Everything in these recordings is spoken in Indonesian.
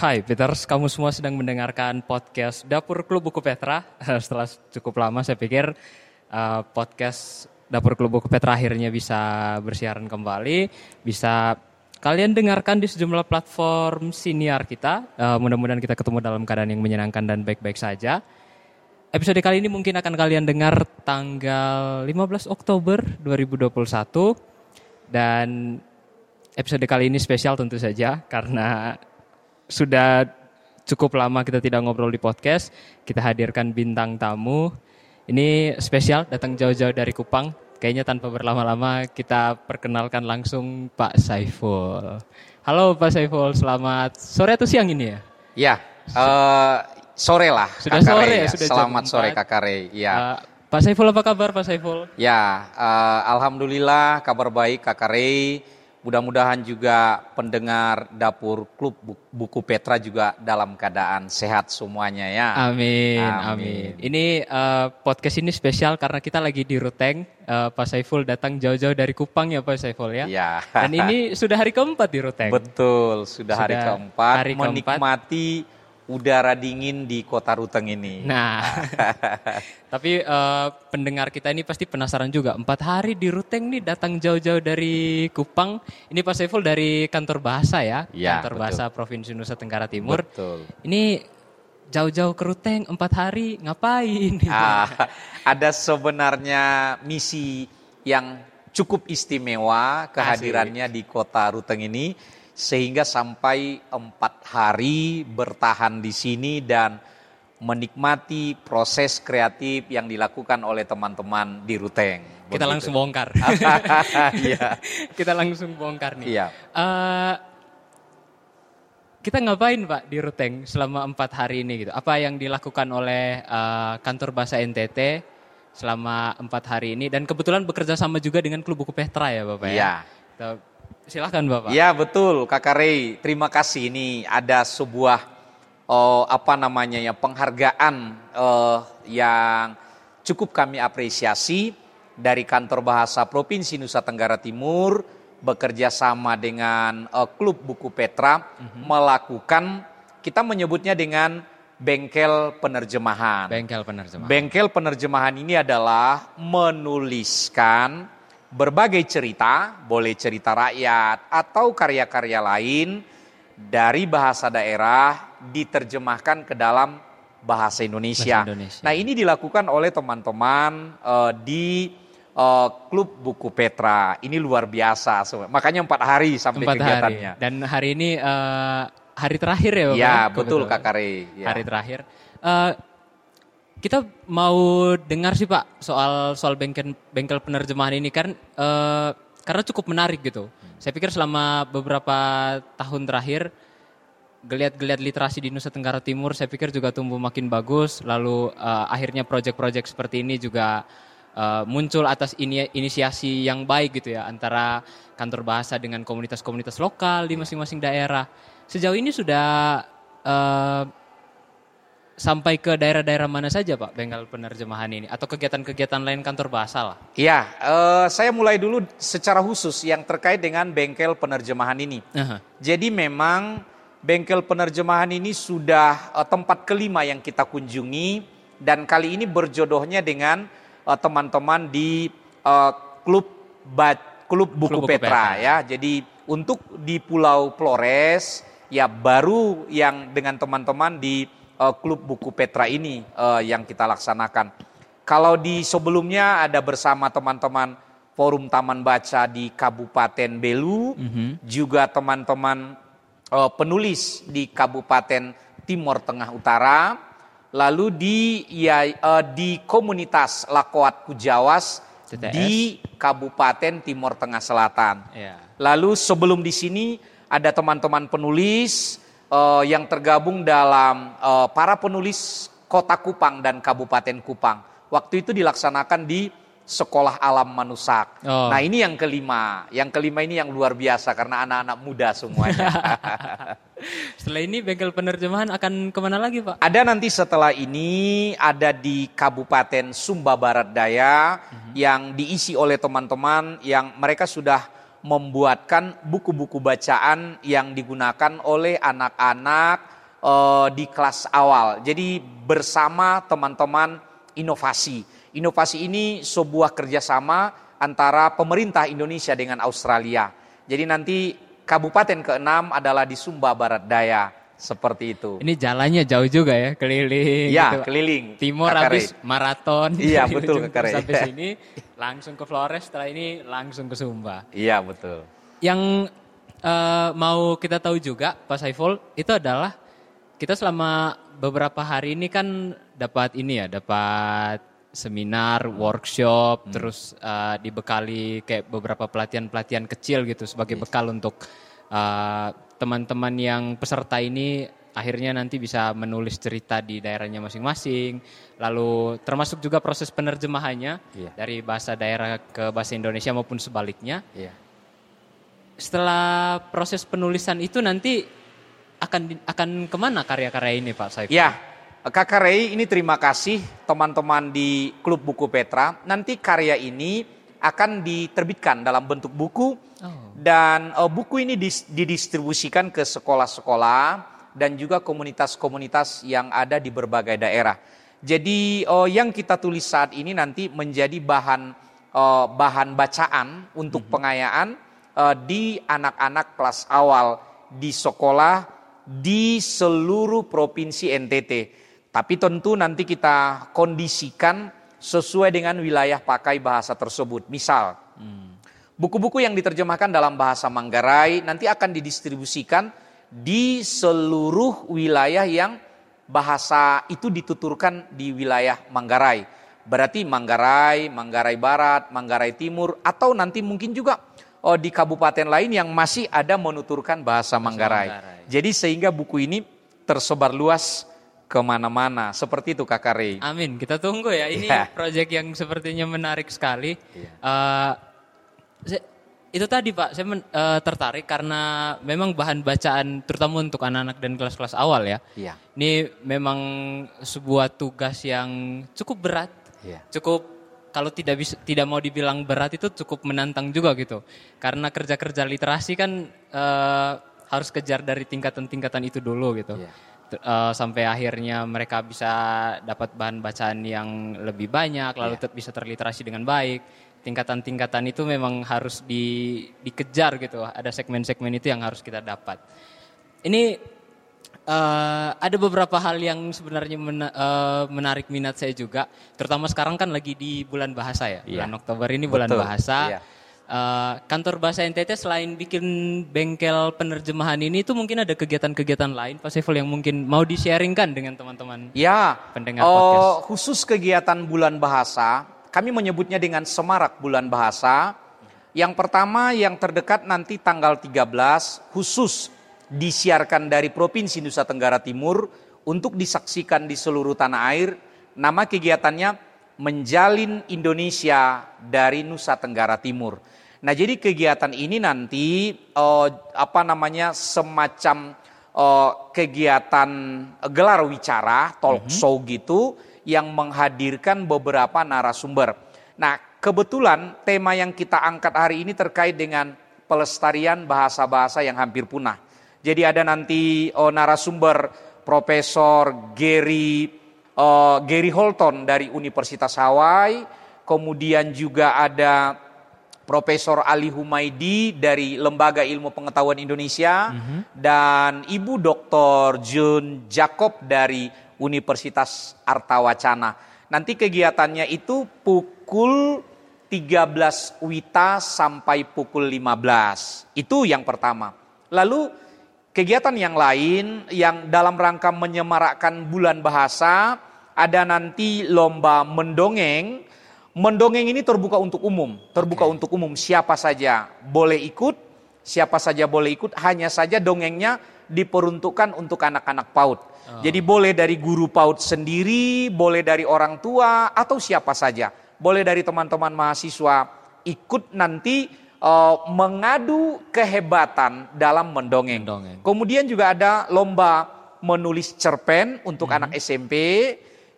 Hai Peters, kamu semua sedang mendengarkan podcast Dapur Klub Buku Petra. Setelah cukup lama saya pikir uh, podcast Dapur Klub Buku Petra akhirnya bisa bersiaran kembali, bisa kalian dengarkan di sejumlah platform siniar kita. Uh, mudah-mudahan kita ketemu dalam keadaan yang menyenangkan dan baik-baik saja. Episode kali ini mungkin akan kalian dengar tanggal 15 Oktober 2021 dan episode kali ini spesial tentu saja karena sudah cukup lama kita tidak ngobrol di podcast. Kita hadirkan bintang tamu. Ini spesial datang jauh-jauh dari Kupang. Kayaknya tanpa berlama-lama kita perkenalkan langsung Pak Saiful. Halo Pak Saiful, selamat sore atau siang ini ya? Ya, uh, sore lah. Sudah Kak sore ya, sudah Selamat sore. Kakak Rey. Ya, Uh, Pak Saiful apa kabar Pak Saiful? ya. uh, Alhamdulillah kabar baik Kakak Rey. Mudah-mudahan juga pendengar dapur klub Bu- buku Petra juga dalam keadaan sehat semuanya ya. Amin, amin. Amin. Ini uh, podcast ini spesial karena kita lagi di Ruteng. Uh, Pak Saiful datang jauh-jauh dari Kupang ya Pak Saiful ya. Ya. Dan ini sudah hari keempat di Ruteng. Betul, sudah, hari Sudah keempat hari keempat. menikmati udara dingin di kota Ruteng ini. Nah, tapi eh, pendengar kita ini pasti penasaran juga. Empat hari di Ruteng nih datang jauh-jauh dari Kupang. Ini Pak Saiful dari kantor bahasa ya, Ya, kantor betul. bahasa Provinsi Nusa Tenggara Timur. Betul. Ini jauh-jauh ke Ruteng empat hari ngapain? Ah, ada sebenarnya misi yang cukup istimewa kehadirannya di kota Ruteng ini sehingga sampai empat hari bertahan di sini dan menikmati proses kreatif yang dilakukan oleh teman-teman di Ruteng. Kita Begitu. langsung bongkar. Iya. kita langsung bongkar nih. Iya. Eh, kita ngapain Pak di Ruteng selama empat hari ini gitu? Apa yang dilakukan oleh eh, kantor bahasa NTT selama empat hari ini? Dan kebetulan bekerja sama juga dengan klub buku Petra ya Bapak ya? Iya. Kita- Silahkan Bapak. Ya betul Kakak Rey, terima kasih ini ada sebuah oh, apa namanya ya penghargaan eh, yang cukup kami apresiasi dari kantor bahasa Provinsi Nusa Tenggara Timur bekerja sama dengan eh, klub buku Petra melakukan kita menyebutnya dengan bengkel penerjemahan. Bengkel penerjemah. Bengkel penerjemahan ini adalah menuliskan berbagai cerita, boleh cerita rakyat atau karya-karya lain dari bahasa daerah diterjemahkan ke dalam bahasa Indonesia. Bahasa Indonesia. Nah, ini dilakukan oleh teman-teman eh, di eh, klub buku Petra. Ini luar biasa, makanya empat hari sampai Empat hari. kegiatannya. Dan hari ini eh, hari terakhir ya Bapak? Ya, ya? betul. Kakak Rey. Ya. hari terakhir. Eh, kita mau dengar sih Pak soal soal bengkel bengkel penerjemahan ini kan eh, karena cukup menarik gitu. Saya pikir selama beberapa tahun terakhir geliat-geliat literasi di Nusa Tenggara Timur saya pikir juga tumbuh makin bagus. Lalu eh, akhirnya proyek-proyek seperti ini juga eh, muncul atas ini inisiasi yang baik gitu ya antara kantor bahasa dengan komunitas-komunitas lokal di masing-masing daerah. Sejauh ini sudah eh, sampai ke daerah-daerah mana saja Pak bengkel penerjemahan ini atau kegiatan-kegiatan lain kantor bahasa lah. Ya, eh, saya mulai dulu secara khusus yang terkait dengan bengkel penerjemahan ini. Aha. Jadi memang bengkel penerjemahan ini sudah eh, tempat kelima yang kita kunjungi dan kali ini berjodohnya dengan eh, teman-teman di eh, klub Ba- klub buku, Klub Buku Petra, Petra. ya. Jadi untuk di Pulau Flores ya baru yang dengan teman-teman di eh, klub buku Petra ini eh, yang kita laksanakan. Kalau di sebelumnya ada bersama teman-teman Forum Taman Baca di Kabupaten Belu, juga teman-teman eh, penulis di Kabupaten Timur Tengah Utara, lalu di ya eh, di komunitas Lakoat Kujawas TTS. di Kabupaten Timur Tengah Selatan. Ya. Lalu sebelum di sini ada teman-teman penulis eh, yang tergabung dalam eh, para penulis Kota Kupang dan Kabupaten Kupang. Waktu itu dilaksanakan di Sekolah Alam Manusak. Oh. Nah ini yang kelima. Yang kelima ini yang luar biasa karena anak-anak muda semuanya. Setelah ini bengkel penerjemahan akan ke mana lagi Pak? Ada nanti setelah ini ada di Kabupaten Sumba Barat Daya yang diisi oleh teman-teman yang mereka sudah membuatkan buku-buku bacaan yang digunakan oleh anak-anak uh, di kelas awal. Jadi bersama teman-teman inovasi. Inovasi ini sebuah kerjasama antara pemerintah Indonesia dengan Australia. Jadi nanti kabupaten keenam adalah di Sumba Barat Daya. Seperti itu. Ini jalannya jauh juga ya, keliling. Iya, gitu. keliling. Timur habis maraton. Iya, betul Kakare. Sampai sini langsung ke Flores, setelah ini langsung ke Sumba. Iya, betul. Yang uh, mau kita tahu juga, Pak Saiful, itu adalah kita selama beberapa hari ini kan dapat ini ya, dapat seminar, workshop, hmm. terus uh, dibekali kayak beberapa pelatihan-pelatihan kecil gitu sebagai yes. bekal untuk uh, teman-teman yang peserta ini akhirnya nanti bisa menulis cerita di daerahnya masing-masing. Lalu termasuk juga proses penerjemahannya yeah. dari bahasa daerah ke bahasa Indonesia maupun sebaliknya. Yeah. Setelah proses penulisan itu nanti akan akan ke mana karya-karya ini Pak Saiful? Ya, Kakak Rey ini terima kasih teman-teman di Klub Buku Petra. Nanti karya ini akan diterbitkan dalam bentuk buku oh. Dan uh, buku ini didistribusikan ke sekolah-sekolah dan juga komunitas-komunitas yang ada di berbagai daerah. Jadi uh, yang kita tulis saat ini nanti menjadi bahan uh, bahan bacaan untuk mm-hmm. pengayaan uh, di anak-anak kelas awal di sekolah di seluruh provinsi NTT. Tapi tentu nanti kita kondisikan sesuai dengan wilayah pakai bahasa tersebut. Misal, buku-buku yang diterjemahkan dalam bahasa Manggarai nanti akan didistribusikan di seluruh wilayah yang bahasa itu dituturkan di wilayah Manggarai. Berarti Manggarai, Manggarai Barat, Manggarai Timur, atau nanti mungkin juga oh, di kabupaten lain yang masih ada menuturkan bahasa Manggarai. Manggarai. Jadi sehingga buku ini tersebar luas ke mana-mana. Seperti itu Kak Rey. Amin. Kita tunggu ya. Ini yeah. proyek yang sepertinya menarik sekali. Yeah. Uh, saya, itu tadi Pak, saya men, uh, tertarik karena memang bahan bacaan terutama untuk anak-anak dan kelas-kelas awal ya. Yeah. Ini memang sebuah tugas yang cukup berat. Yeah. Cukup kalau tidak bisa tidak mau dibilang berat itu cukup menantang juga gitu. Karena kerja-kerja literasi kan uh, harus kejar dari tingkatan-tingkatan itu dulu gitu. Yeah uh, sampai akhirnya mereka bisa dapat bahan bacaan yang lebih banyak lalu yeah. bisa terliterasi dengan baik tingkatan-tingkatan itu memang harus di, dikejar gitu. Ada segmen-segmen itu yang harus kita dapat. Ini uh, ada beberapa hal yang sebenarnya mena, uh, menarik minat saya juga. Terutama sekarang kan lagi di bulan bahasa ya. Yeah. bulan Oktober ini bulan Betul. bahasa. Yeah Uh, kantor bahasa NTT selain bikin bengkel penerjemahan ini itu mungkin ada kegiatan-kegiatan lain Pak Saiful yang mungkin mau di-sharingkan dengan teman-teman ya, pendengar uh, podcast. Khusus kegiatan bulan bahasa, kami menyebutnya dengan semarak bulan bahasa. Yang pertama yang terdekat nanti tanggal 13 khusus disiarkan dari Provinsi Nusa Tenggara Timur untuk disaksikan di seluruh tanah air. Nama kegiatannya Menjalin Indonesia dari Nusa Tenggara Timur. Nah, jadi kegiatan ini nanti uh, apa namanya semacam uh, kegiatan gelar wicara, talk mm -hmm. show gitu yang menghadirkan beberapa narasumber. Nah, kebetulan tema yang kita angkat hari ini terkait dengan pelestarian bahasa-bahasa yang hampir punah. Jadi ada nanti uh, narasumber Profesor Gary uh, Gary Holton dari Universitas Hawaii, kemudian juga ada Profesor Ali Humaidi dari Lembaga Ilmu Pengetahuan Indonesia mm -hmm. dan Ibu Dr. Jun Jacob dari Universitas Artawacana. Nanti kegiatannya itu pukul 13 Wita sampai pukul 15. Itu yang pertama. Lalu kegiatan yang lain yang dalam rangka menyemarakkan bulan bahasa ada nanti lomba mendongeng Mendongeng ini terbuka untuk umum, terbuka okay. untuk umum. Siapa saja boleh ikut, siapa saja boleh ikut, hanya saja dongengnya diperuntukkan untuk anak-anak PAUD. Oh. Jadi boleh dari guru PAUD sendiri, boleh dari orang tua atau siapa saja. Boleh dari teman-teman mahasiswa ikut nanti uh, mengadu kehebatan dalam mendongeng. mendongeng. Kemudian juga ada lomba menulis cerpen untuk mm -hmm. anak SMP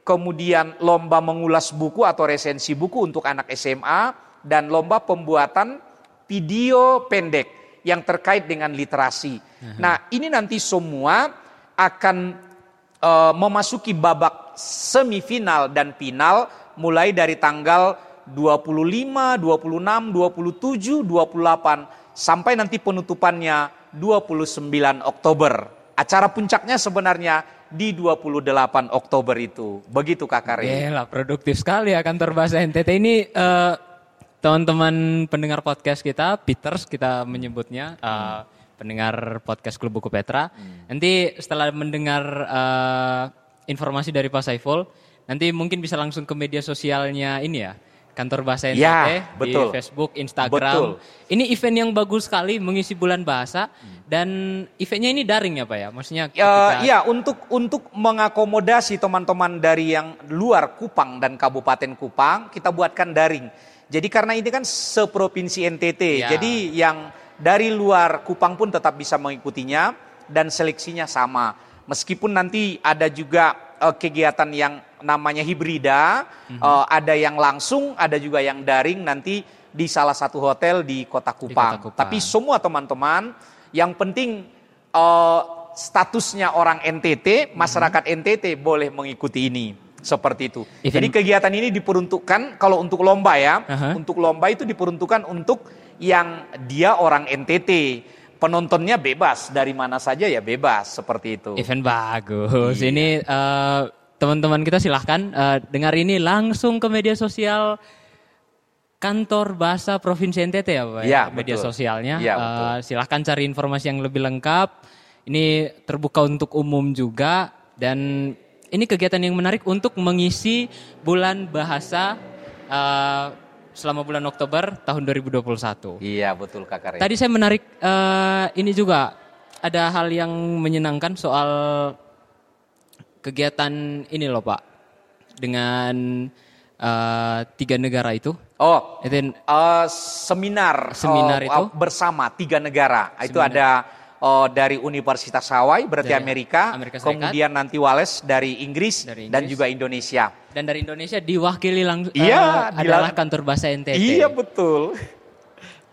kemudian lomba mengulas buku atau resensi buku untuk anak SMA, dan lomba pembuatan video pendek yang terkait dengan literasi. Nah, ini nanti semua akan uh, memasuki babak semifinal dan final mulai dari tanggal 25, 26, 27, 28 sampai nanti penutupannya 29 Oktober. Acara puncaknya sebenarnya di 28 Oktober itu. Begitu Kak Kare. Gila, produktif sekali ya kantor bahasa NTT ini uh, teman-teman pendengar podcast kita, Peters kita menyebutnya uh, pendengar podcast Klub Buku Petra. Hmm. Nanti setelah mendengar uh, informasi dari Pak Saiful, nanti mungkin bisa langsung ke media sosialnya ini ya kantor bahasa NTT ya, betul. di Facebook, Instagram. Betul. Ini event yang bagus sekali mengisi bulan bahasa dan eventnya ini daring ya Pak ya? Maksudnya ya, ketika... uh, ya untuk untuk mengakomodasi teman-teman dari yang luar Kupang dan Kabupaten Kupang, kita buatkan daring. Jadi karena ini kan seprovinsi NTT. Ya. Jadi yang dari luar Kupang pun tetap bisa mengikutinya dan seleksinya sama. Meskipun nanti ada juga uh, kegiatan yang namanya hibrida, mm-hmm. uh, ada yang langsung, ada juga yang daring nanti di salah satu hotel di Kota Kupang. Di Kota Kupang. Tapi semua teman-teman yang penting uh, statusnya orang NTT, mhm. masyarakat mm-hmm. NTT boleh mengikuti ini. Seperti itu. Even... Jadi kegiatan ini diperuntukkan kalau untuk lomba ya, uh-huh. untuk lomba itu diperuntukkan untuk yang dia orang NTT penontonnya bebas dari mana saja ya bebas seperti itu. Event bagus. Iya. Ini uh, teman-teman kita silahkan uh, dengar ini langsung ke media sosial kantor bahasa provinsi NTT ya Pak ya, ya media sosialnya. Ya, uh, silahkan cari informasi yang lebih lengkap. Ini terbuka untuk umum juga. Dan ini kegiatan yang menarik untuk mengisi bulan bahasa uh, selama bulan Oktober tahun 2021. Iya betul Kak Karin. Tadi saya menarik uh, ini juga ada hal yang menyenangkan soal kegiatan ini loh Pak dengan uh, tiga negara itu. Oh, itu uh, seminar seminar uh, itu bersama tiga negara. Seminar. Itu ada uh, dari Universitas Hawaii berarti dari Amerika, Amerika kemudian nanti Wales dari Inggris, dari Inggris dan juga Indonesia. Dan dari Indonesia diwakili langsung iya, uh, adalah kantor bahasa NTT. Iya betul.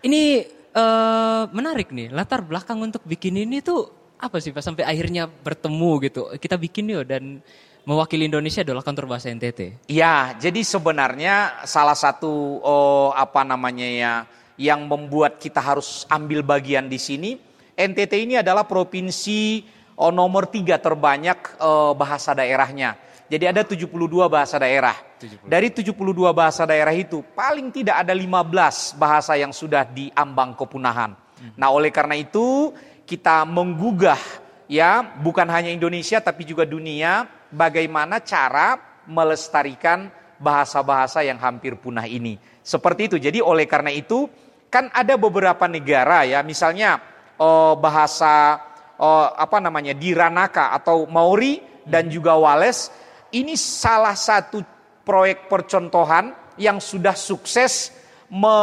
Ini uh, menarik nih latar belakang untuk bikin ini tuh apa sih Pak sampai akhirnya bertemu gitu. Kita bikin yuk dan mewakili Indonesia adalah kantor bahasa NTT. Iya, jadi sebenarnya salah satu oh, apa namanya ya yang membuat kita harus ambil bagian di sini NTT ini adalah provinsi oh, nomor tiga terbanyak oh, bahasa daerahnya. Jadi ada 72 bahasa daerah. 70. Dari 72 bahasa daerah itu paling tidak ada 15 bahasa yang sudah diambang kepunahan. Hmm. Nah, oleh karena itu kita menggugah ya bukan hanya Indonesia tapi juga dunia bagaimana cara melestarikan bahasa-bahasa yang hampir punah ini. Seperti itu. Jadi oleh karena itu kan ada beberapa negara ya misalnya oh, bahasa oh, apa namanya di Ranaka atau Maori dan juga Wales ini salah satu proyek percontohan yang sudah sukses me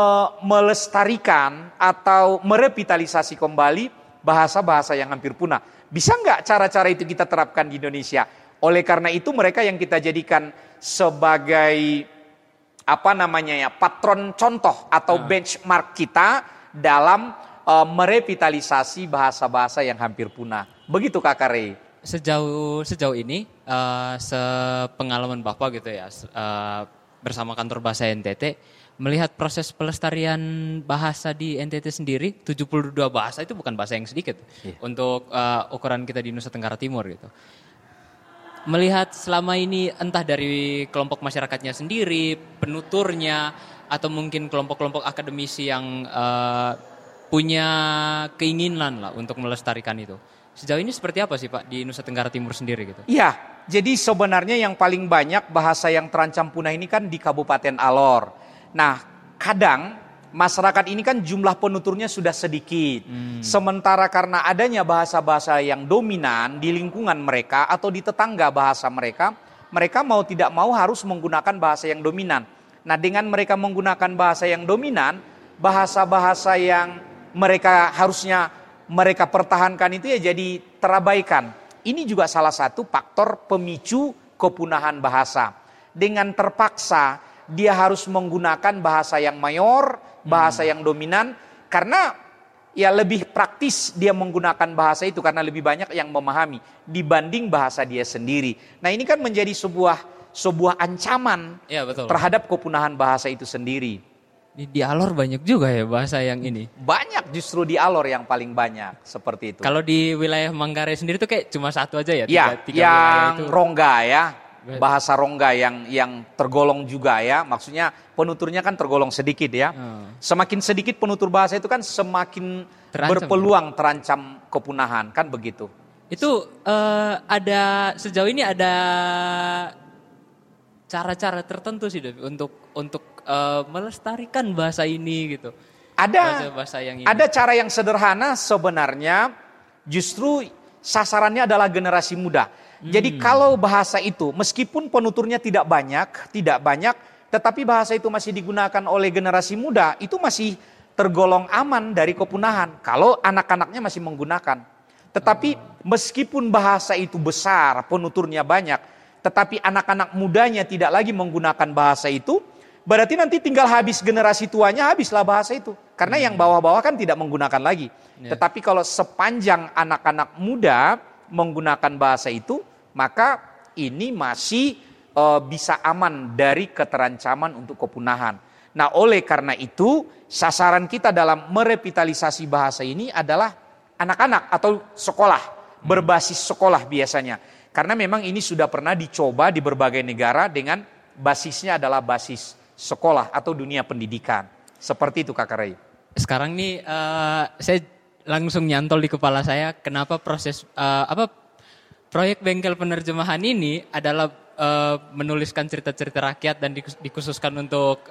melestarikan atau merevitalisasi kembali bahasa-bahasa yang hampir punah. Bisa nggak cara-cara itu kita terapkan di Indonesia? Oleh karena itu mereka yang kita jadikan sebagai apa namanya ya patron contoh atau nah. benchmark kita dalam uh, merevitalisasi bahasa-bahasa yang hampir punah. Begitu Kak Kare. Sejauh sejauh ini uh, sepengalaman Bapak gitu ya uh, bersama kantor bahasa NTT melihat proses pelestarian bahasa di NTT sendiri 72 bahasa itu bukan bahasa yang sedikit yeah. untuk uh, ukuran kita di Nusa Tenggara Timur gitu. Melihat selama ini entah dari kelompok masyarakatnya sendiri, penuturnya atau mungkin kelompok-kelompok akademisi yang uh, punya keinginan lah untuk melestarikan itu. Sejauh ini seperti apa sih Pak di Nusa Tenggara Timur sendiri gitu? Iya, jadi sebenarnya yang paling banyak bahasa yang terancam punah ini kan di Kabupaten Alor Nah, kadang masyarakat ini kan jumlah penuturnya sudah sedikit. Hmm. Sementara karena adanya bahasa-bahasa yang dominan di lingkungan mereka atau di tetangga bahasa mereka, mereka mau tidak mau harus menggunakan bahasa yang dominan. Nah, dengan mereka menggunakan bahasa yang dominan, bahasa-bahasa yang mereka harusnya mereka pertahankan itu ya jadi terabaikan. Ini juga salah satu faktor pemicu kepunahan bahasa. Dengan terpaksa dia harus menggunakan bahasa yang mayor, bahasa hmm. yang dominan karena ya lebih praktis dia menggunakan bahasa itu karena lebih banyak yang memahami dibanding bahasa dia sendiri. Nah, ini kan menjadi sebuah sebuah ancaman ya, betul. terhadap kepunahan bahasa itu sendiri. Di, di Alor banyak juga ya bahasa yang ini. Banyak justru di Alor yang paling banyak seperti itu. Kalau di wilayah Manggarai sendiri tuh kayak cuma satu aja ya? Ya, tiga, tiga yang itu. Rongga ya. Bahasa Rongga yang yang tergolong juga ya. Maksudnya penuturnya kan tergolong sedikit ya. Hmm. Semakin sedikit penutur bahasa itu kan semakin terancam. berpeluang terancam kepunahan kan begitu. Itu uh, ada sejauh ini ada cara-cara tertentu sih untuk untuk uh, melestarikan bahasa ini gitu. Ada bahasa, bahasa yang ini. Ada cara yang sederhana sebenarnya justru sasarannya adalah generasi muda. Hmm. Jadi kalau bahasa itu meskipun penuturnya tidak banyak, tidak banyak, tetapi bahasa itu masih digunakan oleh generasi muda, itu masih tergolong aman dari kepunahan kalau anak-anaknya masih menggunakan. Tetapi meskipun bahasa itu besar, penuturnya banyak, tetapi anak-anak mudanya tidak lagi menggunakan bahasa itu, Berarti nanti tinggal habis generasi tuanya habislah bahasa itu. Karena yang bawah-bawah kan tidak menggunakan lagi. Yeah. Tetapi kalau sepanjang anak-anak muda menggunakan bahasa itu, maka ini masih uh, bisa aman dari keterancaman untuk kepunahan. Nah, oleh karena itu, sasaran kita dalam merevitalisasi bahasa ini adalah anak-anak atau sekolah, berbasis sekolah biasanya. Karena memang ini sudah pernah dicoba di berbagai negara dengan basisnya adalah basis sekolah atau dunia pendidikan. Seperti itu Kak Ray. Sekarang nih uh, saya langsung nyantol di kepala saya kenapa proses uh, apa proyek bengkel penerjemahan ini adalah uh, menuliskan cerita-cerita rakyat dan dikhususkan untuk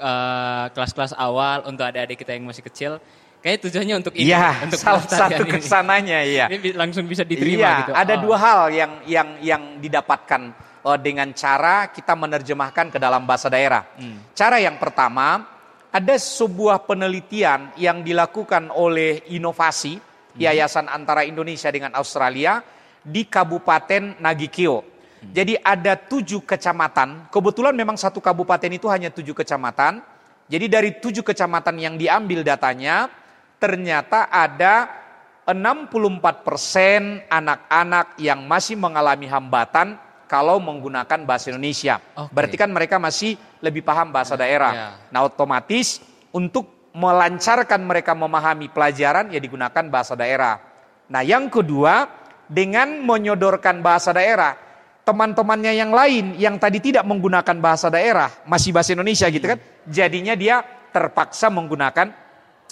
kelas-kelas uh, awal untuk adik-adik kita yang masih kecil. Kayak tujuannya untuk ini, ya, untuk salah satu ke sananya ya. Ini langsung bisa diterima ya, gitu. Ada oh. dua hal yang yang yang didapatkan uh, dengan cara kita menerjemahkan ke dalam bahasa daerah. Hmm. Cara yang pertama, ada sebuah penelitian yang dilakukan oleh inovasi hmm. Yayasan Antara Indonesia dengan Australia di Kabupaten Nagikio. Hmm. Jadi ada tujuh kecamatan, kebetulan memang satu kabupaten itu hanya tujuh kecamatan. Jadi dari tujuh kecamatan yang diambil datanya, ternyata ada 64 persen anak-anak yang masih mengalami hambatan kalau menggunakan bahasa Indonesia. Okay. Berarti kan mereka masih lebih paham bahasa daerah. Yeah. Nah otomatis untuk melancarkan mereka memahami pelajaran ya digunakan bahasa daerah. Nah yang kedua dengan menyodorkan bahasa daerah teman-temannya yang lain yang tadi tidak menggunakan bahasa daerah masih bahasa Indonesia gitu kan jadinya dia terpaksa menggunakan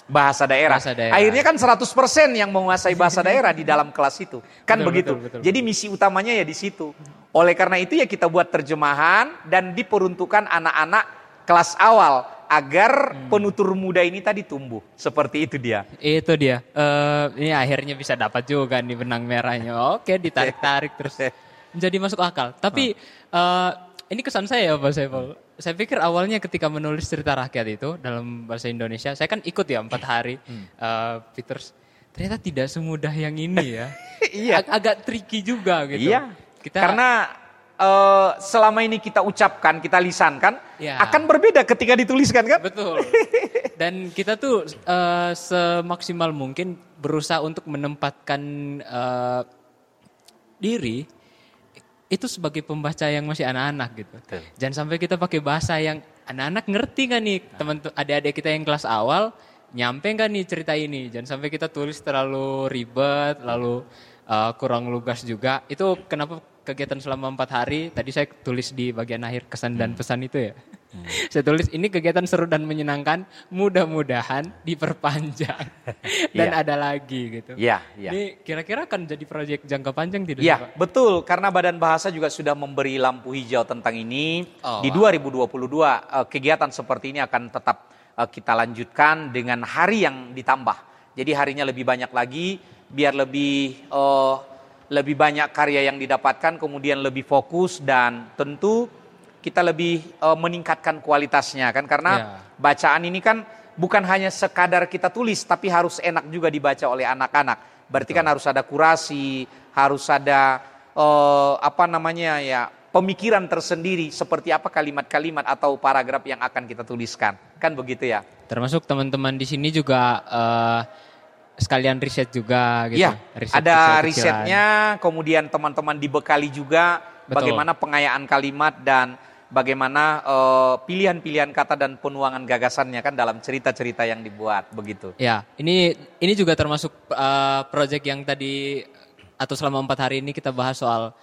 bahasa daerah. bahasa daerah. Akhirnya kan 100% yang menguasai bahasa daerah di dalam kelas itu. Kan betul, begitu. Betul, betul, Jadi misi utamanya ya di situ. Oleh karena itu ya kita buat terjemahan dan diperuntukkan anak-anak kelas awal agar hmm. penutur muda ini tadi tumbuh. Seperti itu dia. Itu dia. Uh, ini akhirnya bisa dapat juga nih benang merahnya. Oke, ditarik-tarik terus menjadi masuk akal. Tapi uh, ini kesan saya ya Pak Saiful. Saya pikir awalnya ketika menulis cerita rakyat itu dalam bahasa Indonesia, saya kan ikut ya empat hari hmm. uh, Peters. Ternyata tidak semudah yang ini ya. iya. Ag agak tricky juga gitu. Iya. Kita karena uh, selama ini kita ucapkan, kita lisankan, ya. akan berbeda ketika dituliskan kan? Betul. Dan kita tuh uh, semaksimal mungkin berusaha untuk menempatkan uh, diri itu sebagai pembaca yang masih anak-anak gitu. Betul. Jangan sampai kita pakai bahasa yang anak-anak ngerti kan nih teman adik-adik kita yang kelas awal nyampe kan nih cerita ini. Jangan sampai kita tulis terlalu ribet, lalu uh, kurang lugas juga. Itu kenapa kegiatan selama empat hari, tadi saya tulis di bagian akhir kesan dan hmm. pesan itu ya. Hmm. saya tulis ini kegiatan seru dan menyenangkan, mudah-mudahan diperpanjang dan yeah. ada lagi gitu. Iya, yeah, yeah. Ini kira-kira akan jadi proyek jangka panjang tidak? Iya, betul. Karena Badan Bahasa juga sudah memberi lampu hijau tentang ini. Oh, di 2022 uh, kegiatan seperti ini akan tetap uh, kita lanjutkan dengan hari yang ditambah. Jadi harinya lebih banyak lagi, biar lebih uh, lebih banyak karya yang didapatkan, kemudian lebih fokus dan tentu kita lebih uh, meningkatkan kualitasnya kan karena yeah. bacaan ini kan bukan hanya sekadar kita tulis tapi harus enak juga dibaca oleh anak-anak. Berarti kan Betul. kan harus ada kurasi, harus ada uh, apa namanya ya pemikiran tersendiri seperti apa kalimat-kalimat atau paragraf yang akan kita tuliskan. Kan begitu ya? Termasuk teman-teman di sini juga uh, sekalian riset juga gitu. Iya, riset ada risetnya, kemudian teman-teman dibekali juga Betul. bagaimana pengayaan kalimat dan bagaimana uh, pilihan-pilihan kata dan penuangan gagasannya kan dalam cerita-cerita yang dibuat begitu. Ya, ini ini juga termasuk uh, project yang tadi atau selama empat hari ini kita bahas soal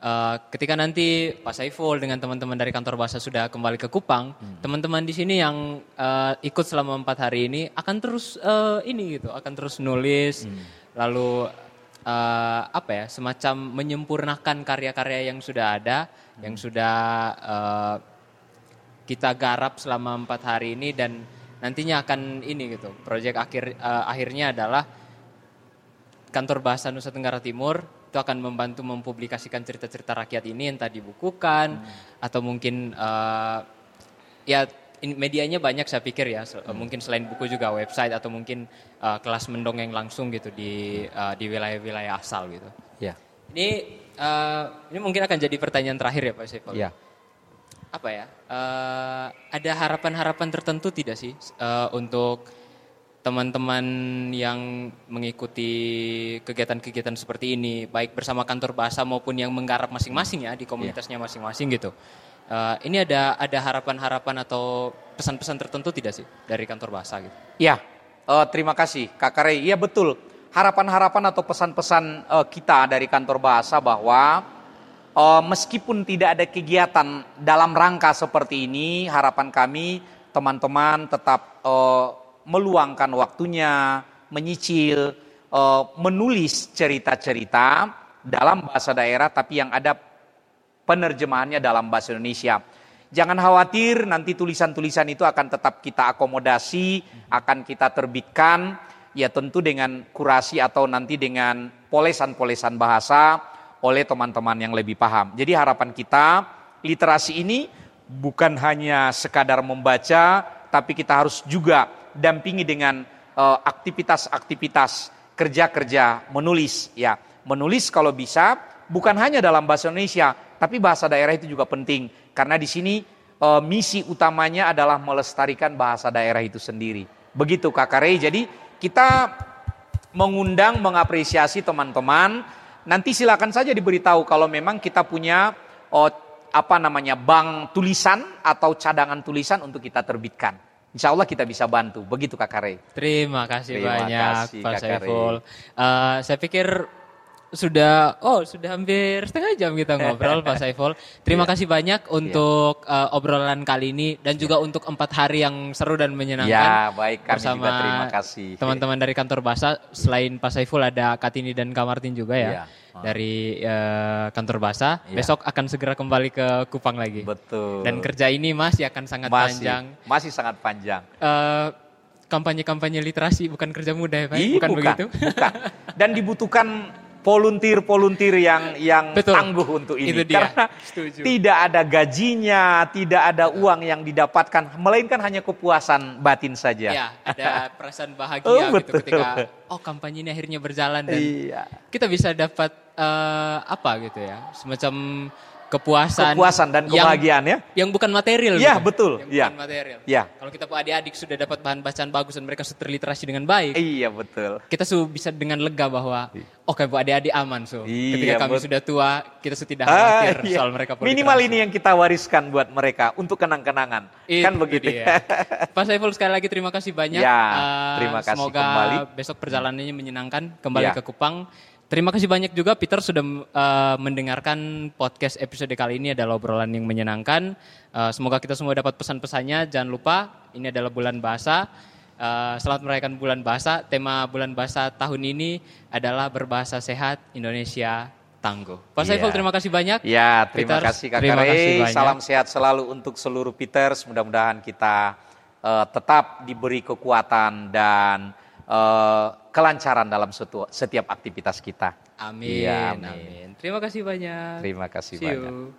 uh, ketika nanti Pak Saiful dengan teman-teman dari kantor bahasa sudah kembali ke Kupang, hmm. teman-teman di sini yang uh, ikut selama empat hari ini akan terus uh, ini gitu, akan terus nulis, hmm. lalu uh, apa ya, semacam menyempurnakan karya-karya yang sudah ada, hmm. Yang sudah uh, kita garap selama empat hari ini dan nantinya akan ini gitu, proyek akhir uh, akhirnya adalah kantor bahasa Nusa Tenggara Timur itu akan membantu mempublikasikan cerita-cerita rakyat ini entah dibukukan hmm. atau mungkin uh, ya medianya banyak saya pikir ya hmm. mungkin selain buku juga website atau mungkin uh, kelas mendongeng langsung gitu di uh, di wilayah-wilayah asal gitu. Ya. Ini uh, ini mungkin akan jadi pertanyaan terakhir ya Pak Saiful. Ya. Apa ya? Uh, ada harapan-harapan tertentu tidak sih uh, untuk teman-teman yang mengikuti kegiatan-kegiatan seperti ini, baik bersama kantor bahasa maupun yang menggarap masing-masing ya di komunitasnya masing-masing gitu. Uh, ini ada ada harapan-harapan atau pesan-pesan tertentu tidak sih dari kantor bahasa gitu? Ya, uh, terima kasih Kak Kare. Iya betul. Harapan-harapan atau pesan-pesan uh, kita dari kantor bahasa bahwa uh, meskipun tidak ada kegiatan dalam rangka seperti ini, harapan kami teman-teman tetap uh, meluangkan waktunya, menyicil, uh, menulis cerita-cerita dalam bahasa daerah tapi yang ada penerjemahannya dalam bahasa Indonesia. Jangan khawatir nanti tulisan-tulisan itu akan tetap kita akomodasi, akan kita terbitkan ya tentu dengan kurasi atau nanti dengan polesan-polesan bahasa oleh teman-teman yang lebih paham. Jadi harapan kita literasi ini bukan hanya sekadar membaca tapi kita harus juga dampingi dengan uh, aktivitas-aktivitas kerja-kerja menulis ya. Menulis kalau bisa bukan hanya dalam bahasa Indonesia, tapi bahasa daerah itu juga penting karena di sini uh, misi utamanya adalah melestarikan bahasa daerah itu sendiri. Begitu Kak Rey. Jadi kita mengundang mengapresiasi teman-teman. Nanti silakan saja diberitahu kalau memang kita punya oh, apa namanya bank tulisan atau cadangan tulisan untuk kita terbitkan. Insya Allah kita bisa bantu. Begitu Kak Kare. Terima kasih Terima banyak kasih, Pak Saiful. Uh, saya pikir sudah oh sudah hampir setengah jam kita ngobrol Pak Saiful. Terima yeah. kasih banyak iya. untuk yeah. uh, obrolan kali ini dan juga yeah. untuk empat hari yang seru dan menyenangkan. Ya baik kami bersama juga terima kasih. Teman-teman dari kantor bahasa selain Pak Saiful ada Katini dan Kamartin juga ya. Yeah dari uh, kantor bahasa. Ya. Besok akan segera kembali ke Kupang lagi. Betul. Dan kerja ini masih akan sangat masih, panjang. Masih sangat panjang. Uh, kampanye-kampanye literasi bukan kerja mudah ya Pak? Ih, bukan, bukan begitu? Bukan. Dan dibutuhkan volunteer-volunteer yang yang Betul. tangguh untuk ini Itu dia. karena Setuju. tidak ada gajinya, tidak ada uang yang didapatkan, melainkan hanya kepuasan batin saja. Ya, ada perasaan bahagia oh, gitu ketika oh kampanye ini akhirnya berjalan dan iya. kita bisa dapat uh, apa gitu ya, semacam kepuasan, kepuasan dan kebahagiaan yang, ya. Yang bukan material. Iya gitu. betul. Yang ya. bukan material. Ya. Kalau kita adik-adik sudah dapat bahan bacaan bagus dan mereka sudah terliterasi dengan baik. Iya betul. Kita su bisa dengan lega bahwa oke okay, bu adik-adik aman so. Iya, Ketika kami betul. sudah tua kita sudah tidak khawatir ah, iya. soal mereka. Minimal ini yang kita wariskan buat mereka untuk kenang-kenangan. Kan begitu. ya. Pak Saiful sekali lagi terima kasih banyak. Ya, terima kasih semoga kembali. besok perjalanannya menyenangkan kembali ya. ke Kupang. Terima kasih banyak juga Peter sudah uh, mendengarkan podcast episode kali ini adalah obrolan yang menyenangkan. Uh, semoga kita semua dapat pesan-pesannya. Jangan lupa ini adalah bulan bahasa. Uh, selamat merayakan bulan bahasa. Tema bulan bahasa tahun ini adalah berbahasa sehat Indonesia tangguh. Pak yeah. Saiful terima kasih banyak. Ya terima Peters, kasih Kak terima kasih banyak. Salam sehat selalu untuk seluruh Peters. Mudah-mudahan kita uh, tetap diberi kekuatan dan uh, kelancaran dalam setiap aktivitas kita. Amin. Ya, amin. amin. Terima kasih banyak. Terima kasih See banyak. You.